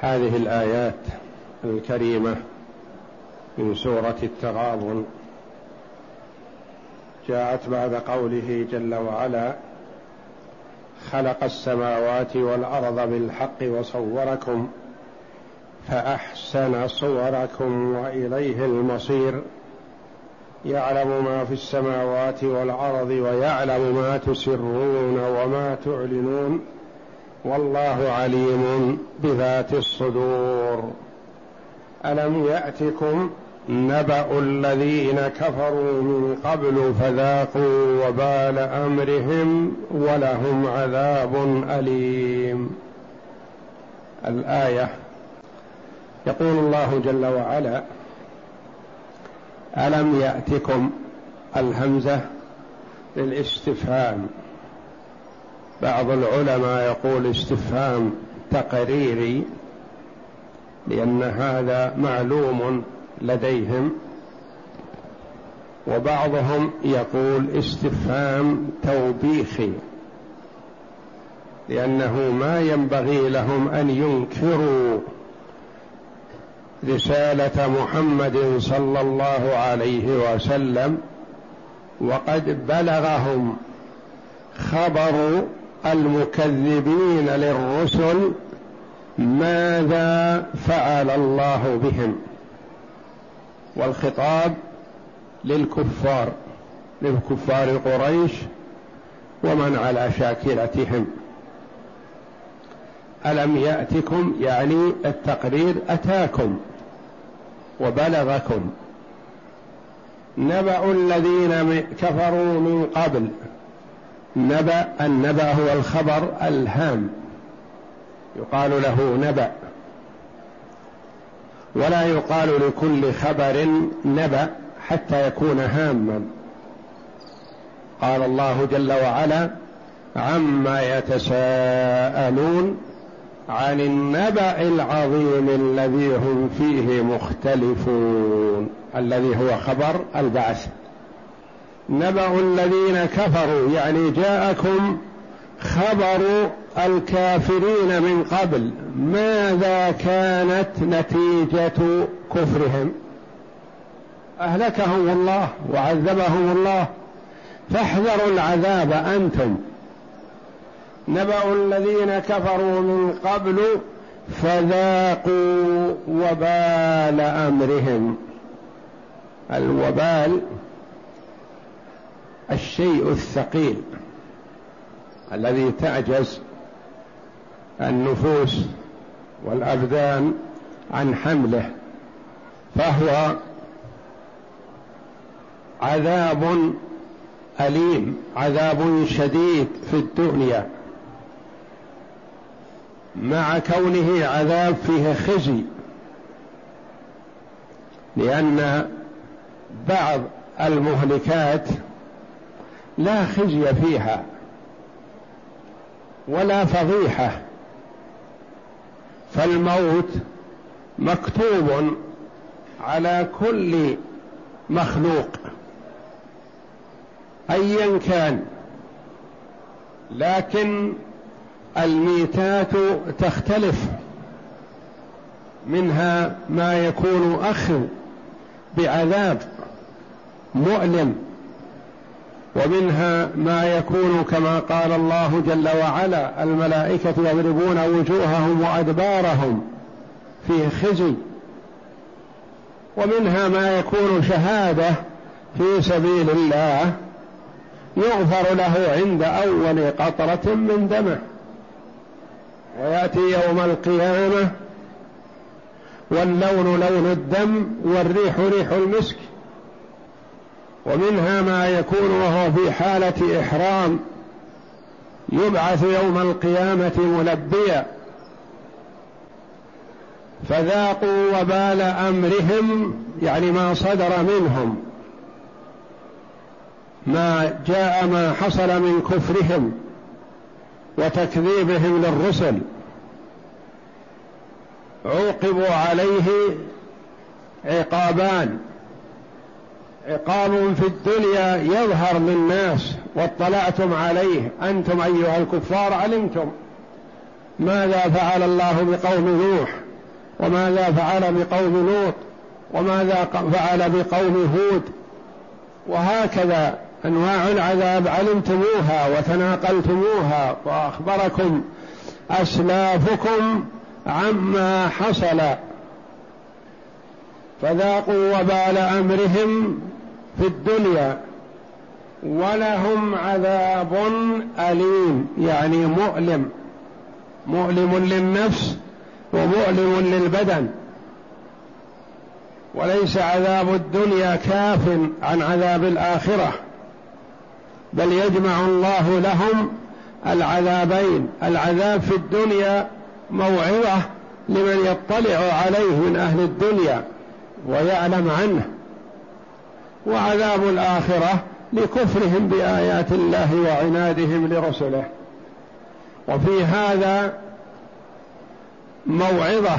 هذه الآيات الكريمة من سورة التغابن. جاءت بعد قوله جل وعلا خلق السماوات والأرض بالحق وصوركم فأحسن صوركم وإليه المصير. يعلم ما في السماوات والأرض ويعلم ما تسرون وما تعلنون. والله عليم بذات الصدور. ألم يأتكم نبأ الذين كفروا من قبل فذاقوا وبال أمرهم ولهم عذاب أليم. الآية يقول الله جل وعلا ألم يأتكم الهمزة للاستفهام؟ بعض العلماء يقول استفهام تقريري لأن هذا معلوم لديهم وبعضهم يقول استفهام توبيخي لأنه ما ينبغي لهم أن ينكروا رسالة محمد صلى الله عليه وسلم وقد بلغهم خبر المكذبين للرسل ماذا فعل الله بهم؟ والخطاب للكفار للكفار قريش ومن على شاكلتهم. ألم يأتكم يعني التقرير أتاكم وبلغكم. نبأ الذين كفروا من قبل. نبأ النبأ هو الخبر الهام. يقال له نبأ. ولا يقال لكل خبر نبأ حتى يكون هاما. قال الله جل وعلا عما يتساءلون عن النبأ العظيم الذي هم فيه مختلفون الذي هو خبر البعث. نبأ الذين كفروا يعني جاءكم خبر الكافرين من قبل. ماذا كانت نتيجة كفرهم؟ أهلكهم الله وعذبهم الله. فاحذروا العذاب أنتم. نبأ الذين كفروا من قبل فذاقوا وبال أمرهم. الوبال الشيء الثقيل الذي تعجز النفوس والأبدان عن حمله فهو عذاب أليم عذاب شديد في الدنيا. مع كونه عذاب فيه خزي لأن بعض المهلكات لا خزي فيها ولا فضيحة. فالموت مكتوب على كل مخلوق ايا كان. لكن الميتات تختلف منها ما يكون اخذ بعذاب مؤلم. ومنها ما يكون كما قال الله جل وعلا الملائكة يضربون وجوههم وأدبارهم فيه خزي. ومنها ما يكون شهادة في سبيل الله يغفر له عند أول قطرة من دمه. ويأتي يوم القيامة واللون لون الدم والريح ريح المسك. ومنها ما يكون وهو في حالة إحرام يبعث يوم القيامة ملبيا. فذاقوا وبال أمرهم يعني ما صدر منهم. ما جاء ما حصل من كفرهم وتكذيبهم للرسل. عوقبوا عليه عقابان. عقاب في الدنيا يظهر للناس واطلعتم عليه. أنتم أيها الكفار علمتم ماذا فعل الله بقوم نوح؟ وماذا فعل بقوم لوط؟ وماذا فعل بقوم هود؟ وهكذا أنواع العذاب علمتموها وتناقلتموها وأخبركم أسلافكم عما حصل. فذاقوا وبال أمرهم في الدنيا ولهم عذاب أليم يعني مؤلم مؤلم للنفس ومؤلم للبدن. وليس عذاب الدنيا كاف عن عذاب الآخرة بل يجمع الله لهم العذابين. العذاب في الدنيا موعظة لمن يطلع عليه من أهل الدنيا ويعلم عنه. وعذاب الآخرة لكفرهم بآيات الله وعنادهم لرسله. وفي هذا موعظة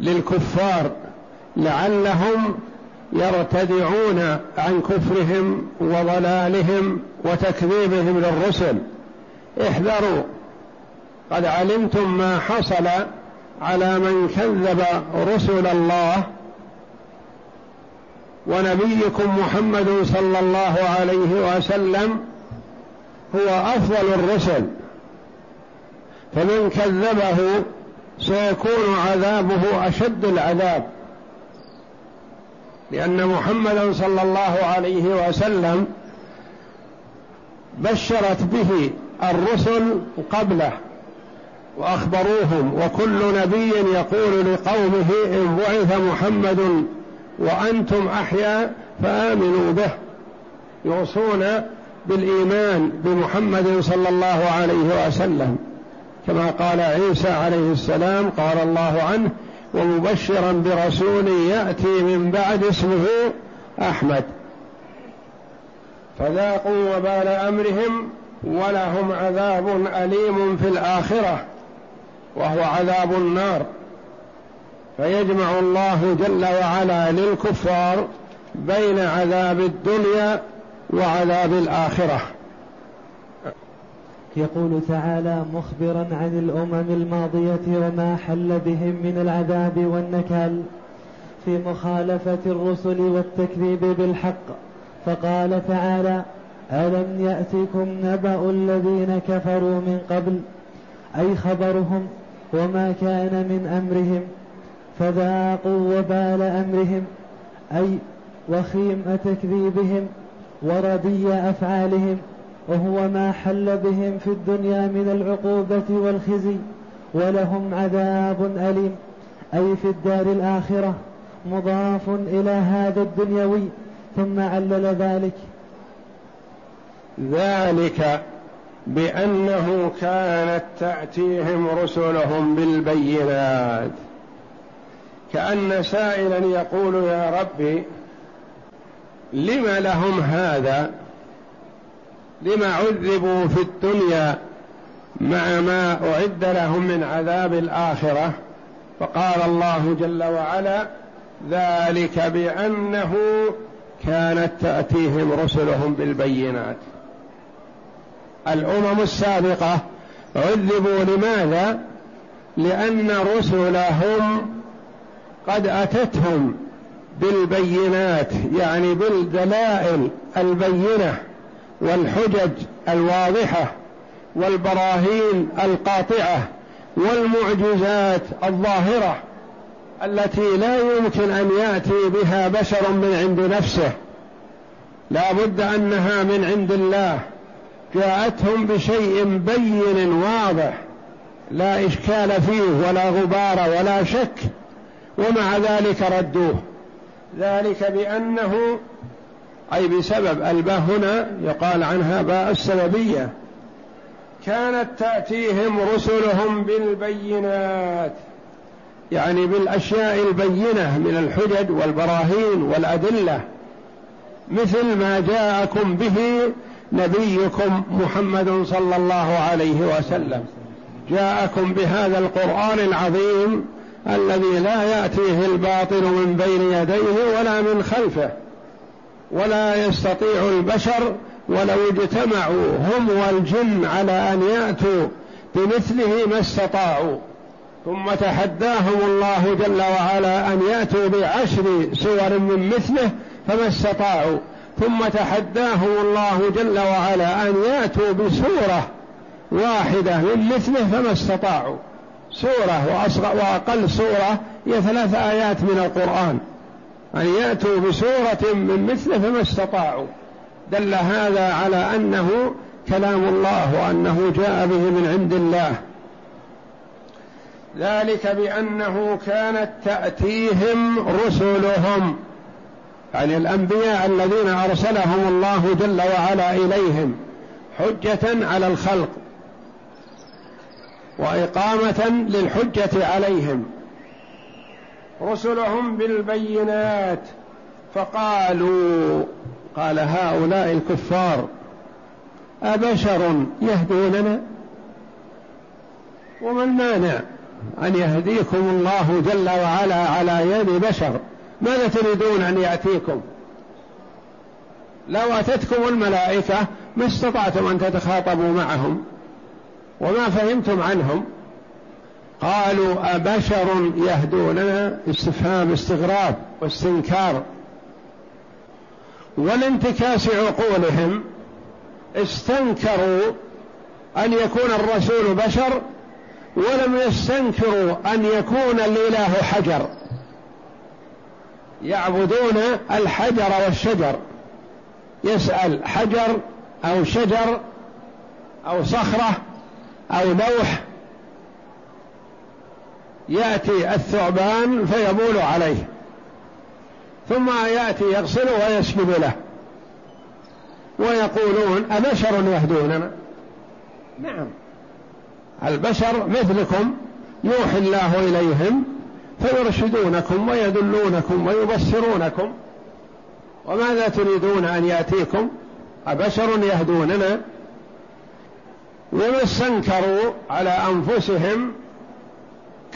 للكفار لعلهم يرتدعون عن كفرهم وضلالهم وتكذيبهم للرسل. احذروا قد علمتم ما حصل على من كذب رسل الله ونبيكم محمد صلى الله عليه وسلم هو أفضل الرسل. فمن كذبه سيكون عذابه أشد العذاب. لأن محمدا صلى الله عليه وسلم بشرت به الرسل قبله وأخبروهم وكل نبي يقول لقومه إن بعث محمد وأنتم أحياء فآمنوا به. يوصون بالإيمان بمحمد صلى الله عليه وسلم. كما قال عيسى عليه السلام قال الله عنه ومبشرا برسول يأتي من بعد اسمه أحمد. فذاقوا وبال أمرهم ولهم عذاب أليم في الآخرة وهو عذاب النار. فيجمع الله جل وعلا للكفار بين عذاب الدنيا وعذاب الآخرة. يقول تعالى مخبرا عن الأمم الماضية وما حل بهم من العذاب والنكال في مخالفة الرسل والتكذيب بالحق. فقال تعالى ألم يأتكم نبأ الذين كفروا من قبل؟ أي خبرهم وما كان من أمرهم؟ فذاقوا وبال أمرهم أي وخيم تكذيبهم وردي أفعالهم وهو ما حل بهم في الدنيا من العقوبة والخزي ولهم عذاب أليم أي في الدار الآخرة مضاف إلى هذا الدنيوي ثم علل ذلك. ذلك بأنه كانت تأتيهم رسلهم بالبينات. كأن سائلا يقول يا ربي لم لهم هذا؟ لما عذبوا في الدنيا مع ما أعد لهم من عذاب الآخرة؟ فقال الله جل وعلا ذلك بأنه كانت تأتيهم رسلهم بالبينات. الأمم السابقة عذبوا لماذا؟ لأن رسلهم قد أتتهم بالبينات يعني بالدلائل البينة والحجج الواضحة والبراهين القاطعة والمعجزات الظاهرة التي لا يمكن أن يأتي بها بشر من عند نفسه. لا بد أنها من عند الله. جاءتهم بشيء بين واضح لا إشكال فيه ولا غبار ولا شك. ومع ذلك ردوه. ذلك بأنه أي بسبب الباء هنا يقال عنها باء السببية. كانت تأتيهم رسلهم بالبينات يعني بالأشياء البينة من الحجج والبراهين والأدلة. مثل ما جاءكم به نبيكم محمد صلى الله عليه وسلم. جاءكم بهذا القرآن العظيم الذي لا يأتيه الباطل من بين يديه ولا من خلفه ولا يستطيع البشر ولو اجتمعوا هم والجن على أن يأتوا بمثله ما استطاعوا. ثم تحداهم الله جل وعلا أن يأتوا بعشر سور من مثله فما استطاعوا. ثم تحداهم الله جل وعلا أن يأتوا بسورة واحدة من مثله فما استطاعوا. سورة واصغر وأقل سورة هي ثلاث آيات من القرآن. أن يأتوا بسورة من مثله فما استطاعوا. دل هذا على أنه كلام الله وأنه جاء به من عند الله. ذلك بأنه كانت تأتيهم رسلهم. يعني الأنبياء الذين أرسلهم الله جل وعلا إليهم حجة على الخلق. وإقامة للحجة عليهم. رسلهم بالبينات فقالوا قال هؤلاء الكفار أبشر يهدوننا؟ وما المانع أن يهديكم الله جل وعلا على يد بشر؟ ماذا تريدون أن يأتيكم؟ لو أتتكم الملائكة ما استطعتم أن تتخاطبوا معهم. وما فهمتم عنهم. قالوا أبشر يهدوننا استفهام استغراب واستنكار. ولانتكاس عقولهم استنكروا أن يكون الرسول بشر ولم يستنكروا أن يكون الإله حجر. يعبدون الحجر والشجر. يسأل حجر أو شجر أو صخرة أو لوح يأتي الثعبان فيبول عليه ثم يأتي يغسله ويسجد له. ويقولون أبشر يهدوننا؟ نعم. البشر مثلكم يوحي الله إليهم فيرشدونكم ويدلونكم ويبصرونكم وماذا تريدون أن يأتيكم؟ أبشر يهدوننا؟ وما استنكروا على أنفسهم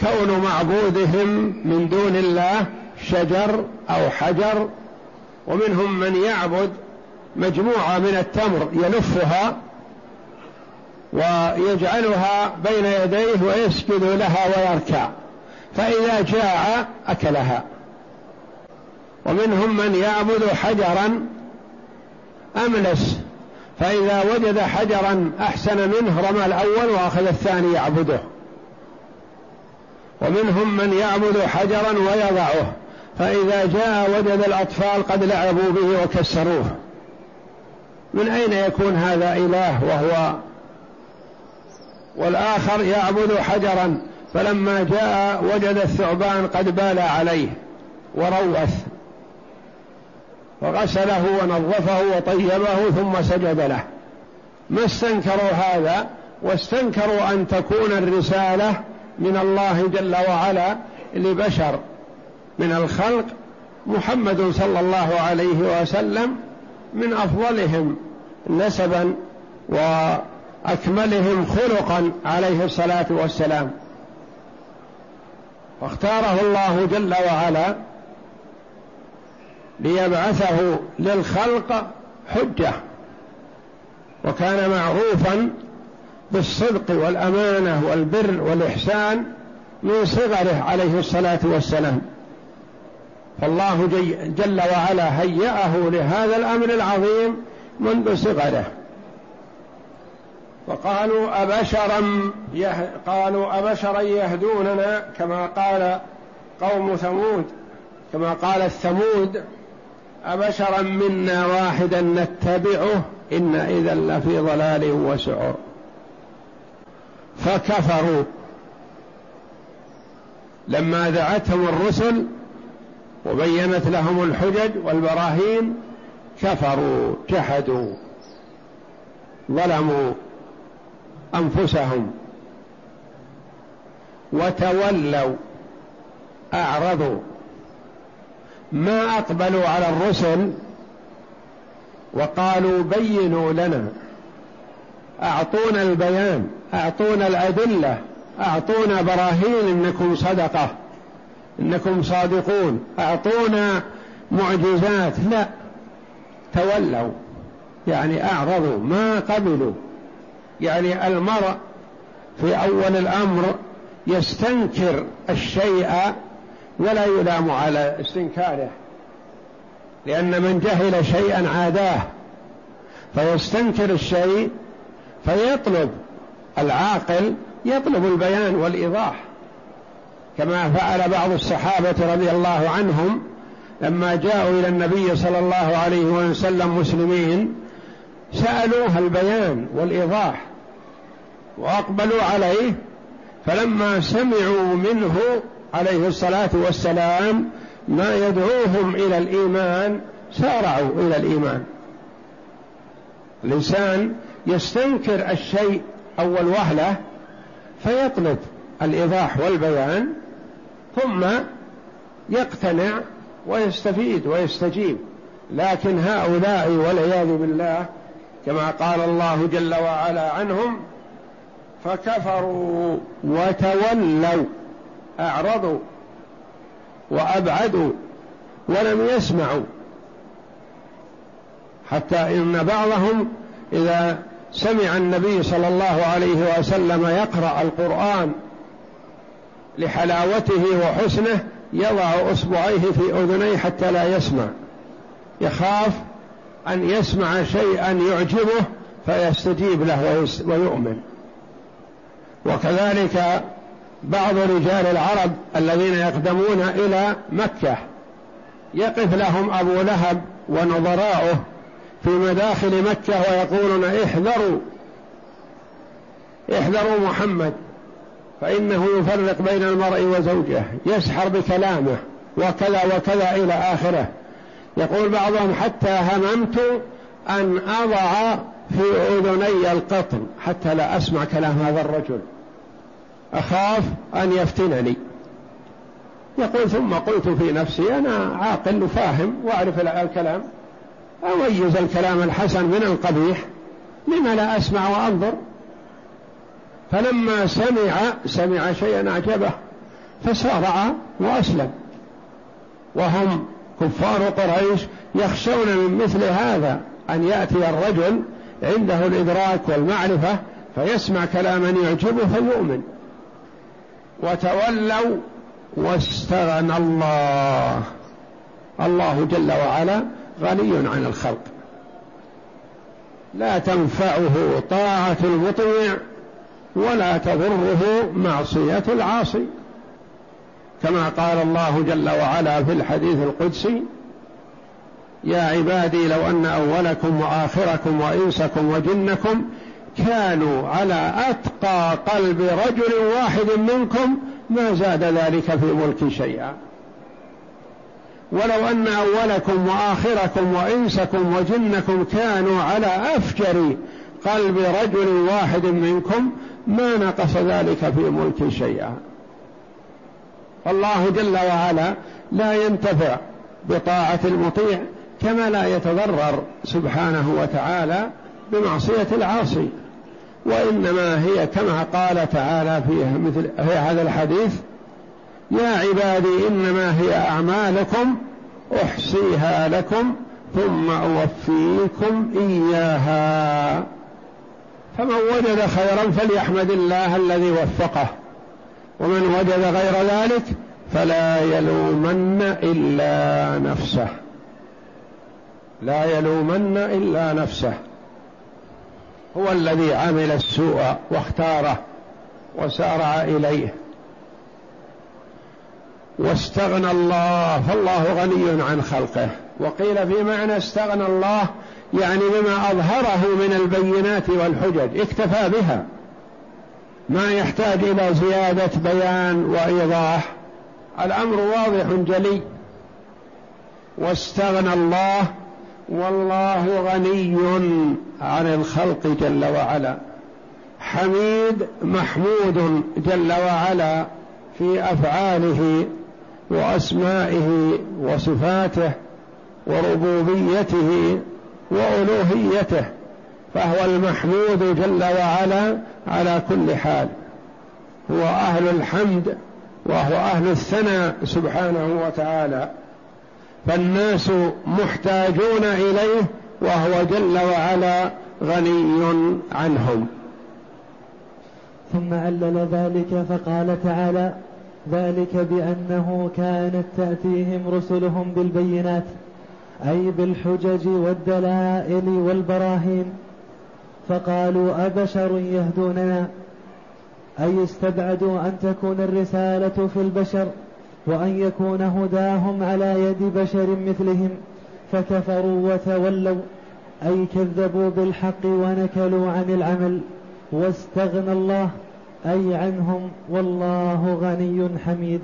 كون معبودهم من دون الله شجر أو حجر ومنهم من يعبد مجموعة من التمر يلفها ويجعلها بين يديه ويسجد لها ويركع فإذا جاع أكلها. ومنهم من يعبد حجرا أملس فإذا وجد حجرا أحسن منه رمى الأول وأخذ الثاني يعبده. ومنهم من يعبد حجرا ويضعه. فإذا جاء وجد الأطفال قد لعبوا به وكسروه. من أين يكون هذا إله وهو والآخر يعبد حجرا؟ فلما جاء وجد الثعبان قد بال عليه وروث. وغسله ونظفه وطيبه ثم سجد له. ما استنكروا هذا؟ واستنكروا أن تكون الرسالة من الله جل وعلا لبشر. من الخلق محمد صلى الله عليه وسلم من أفضلهم نسبا وأكملهم خلقا عليه الصلاة والسلام. واختاره الله جل وعلا ليبعثه للخلق حجة وكان معروفا بالصدق والأمانة والبر والإحسان من صغره عليه الصلاة والسلام. فالله جل وعلا هيأه لهذا الأمر العظيم منذ صغره. وقالوا أبشرا يه... قالوا أبشرا يهدوننا كما قال قوم ثمود كما قال الثمود أبشرا منا واحدا نتبعه إن إذا لفي ضلال وسعر. فكفروا. لما دعتهم الرسل وبينت لهم الحجج والبراهين كفروا جحدوا ظلموا أنفسهم. وتولوا أعرضوا. ما أقبلوا على الرسل وقالوا بينوا لنا. أعطونا البيان أعطونا الأدلة أعطونا براهين إنكم صدقة إنكم صادقون. أعطونا معجزات. لا تولوا يعني أعرضوا ما قبلوا. يعني المرء في أول الأمر يستنكر الشيء ولا يلام على استنكاره لأن من جهل شيئا عاداه فيستنكر الشيء فيطلب العاقل يطلب البيان والإيضاح. كما فعل بعض الصحابة رضي الله عنهم لما جاءوا إلى النبي صلى الله عليه وسلم مسلمين سألوه البيان والإيضاح وأقبلوا عليه فلما سمعوا منه عليه الصلاة والسلام ما يدعوهم إلى الإيمان سارعوا إلى الإيمان. الإنسان يستنكر الشيء أول وهلة فيطلب الإيضاح والبيان ثم يقتنع ويستفيد ويستجيب. لكن هؤلاء والعياذ بالله كما قال الله جل وعلا عنهم فكفروا وتولوا. أعرضوا وأبعدوا ولم يسمعوا حتى إن بعضهم إذا سمع النبي صلى الله عليه وسلم يقرأ القرآن لحلاوته وحسنه يضع أصبعيه في أذنيه حتى لا يسمع. يخاف أن يسمع شيئا يعجبه فيستجيب له ويؤمن. وكذلك بعض رجال العرب الذين يقدمون إلى مكة. يقف لهم أبو لهب ونظراؤه في مداخل مكة ويقولون احذروا احذروا محمد فإنه يفرق بين المرء وزوجه يسحر بكلامه وكذا وكذا إلى آخره. يقول بعضهم حتى هممت أن أضع في أذني القطن حتى لا أسمع كلام هذا الرجل. أخاف أن يفتنني. يقول ثم قلت في نفسي أنا عاقل وفاهم وأعرف الكلام. أميز الكلام الحسن من القبيح لما لا أسمع وأنظر. فلما سمع سمع شيئا أعجبه فسارع وأسلم. وهم كفار قريش يخشون من مثل هذا أن يأتي الرجل عنده الإدراك والمعرفة فيسمع كلاما يعجبه فيؤمن. وتولوا واستغنى الله. الله جل وعلا غني عن الخلق. لا تنفعه طاعة المطيع ولا تضره معصية العاصي. كما قال الله جل وعلا في الحديث القدسي يا عبادي لو أن أولكم وآخركم وإنسكم وجنكم كانوا على أتقى قلب رجل واحد منكم ما زاد ذلك في ملك شيئا. ولو أن أولكم وآخركم وإنسكم وجنكم كانوا على أفجر قلب رجل واحد منكم ما نقص ذلك في ملك شيئا. الله جل وعلا لا ينتفع بطاعة المطيع كما لا يتضرر سبحانه وتعالى بمعصية العاصي. وإنما هي كما قال تعالى فيها مثل في هذا الحديث يا عبادي إنما هي أعمالكم أحصيها لكم ثم أوفيكم إياها. فمن وجد خيرا فليحمد الله الذي وفقه ومن وجد غير ذلك فلا يلومن إلا نفسه. لا يلومن إلا نفسه. هو الذي عمل السوء واختاره وسارع إليه. واستغنى الله فالله غني عن خلقه. وقيل في معنى استغنى الله يعني بما أظهره من البينات والحجج. اكتفى بها. ما يحتاج إلى زيادة بيان وإيضاح. الأمر واضح جلي. واستغنى الله والله غني عن الخلق جل وعلا. حميد محمود جل وعلا في أفعاله وأسمائه وصفاته وربوبيته وألوهيته فهو المحمود جل وعلا على كل حال. هو أهل الحمد وهو أهل الثناء سبحانه وتعالى. فالناس محتاجون إليه وهو جل وعلا غني عنهم. ثم علل ذلك فقال تعالى ذلك بأنه كانت تأتيهم رسلهم بالبينات أي بالحجج والدلائل والبراهين. فقالوا أبشر يهدوننا؟ أي استبعدوا أن تكون الرسالة في البشر؟ وأن يكون هداهم على يد بشر مثلهم فكفروا وتولوا أي كذبوا بالحق ونكلوا عن العمل واستغنى الله أي عنهم والله غني حميد.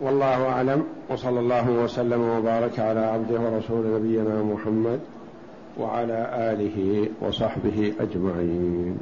والله أعلم وصلى الله وسلم وبارك على عبده ورسول نبينا محمد وعلى آله وصحبه أجمعين.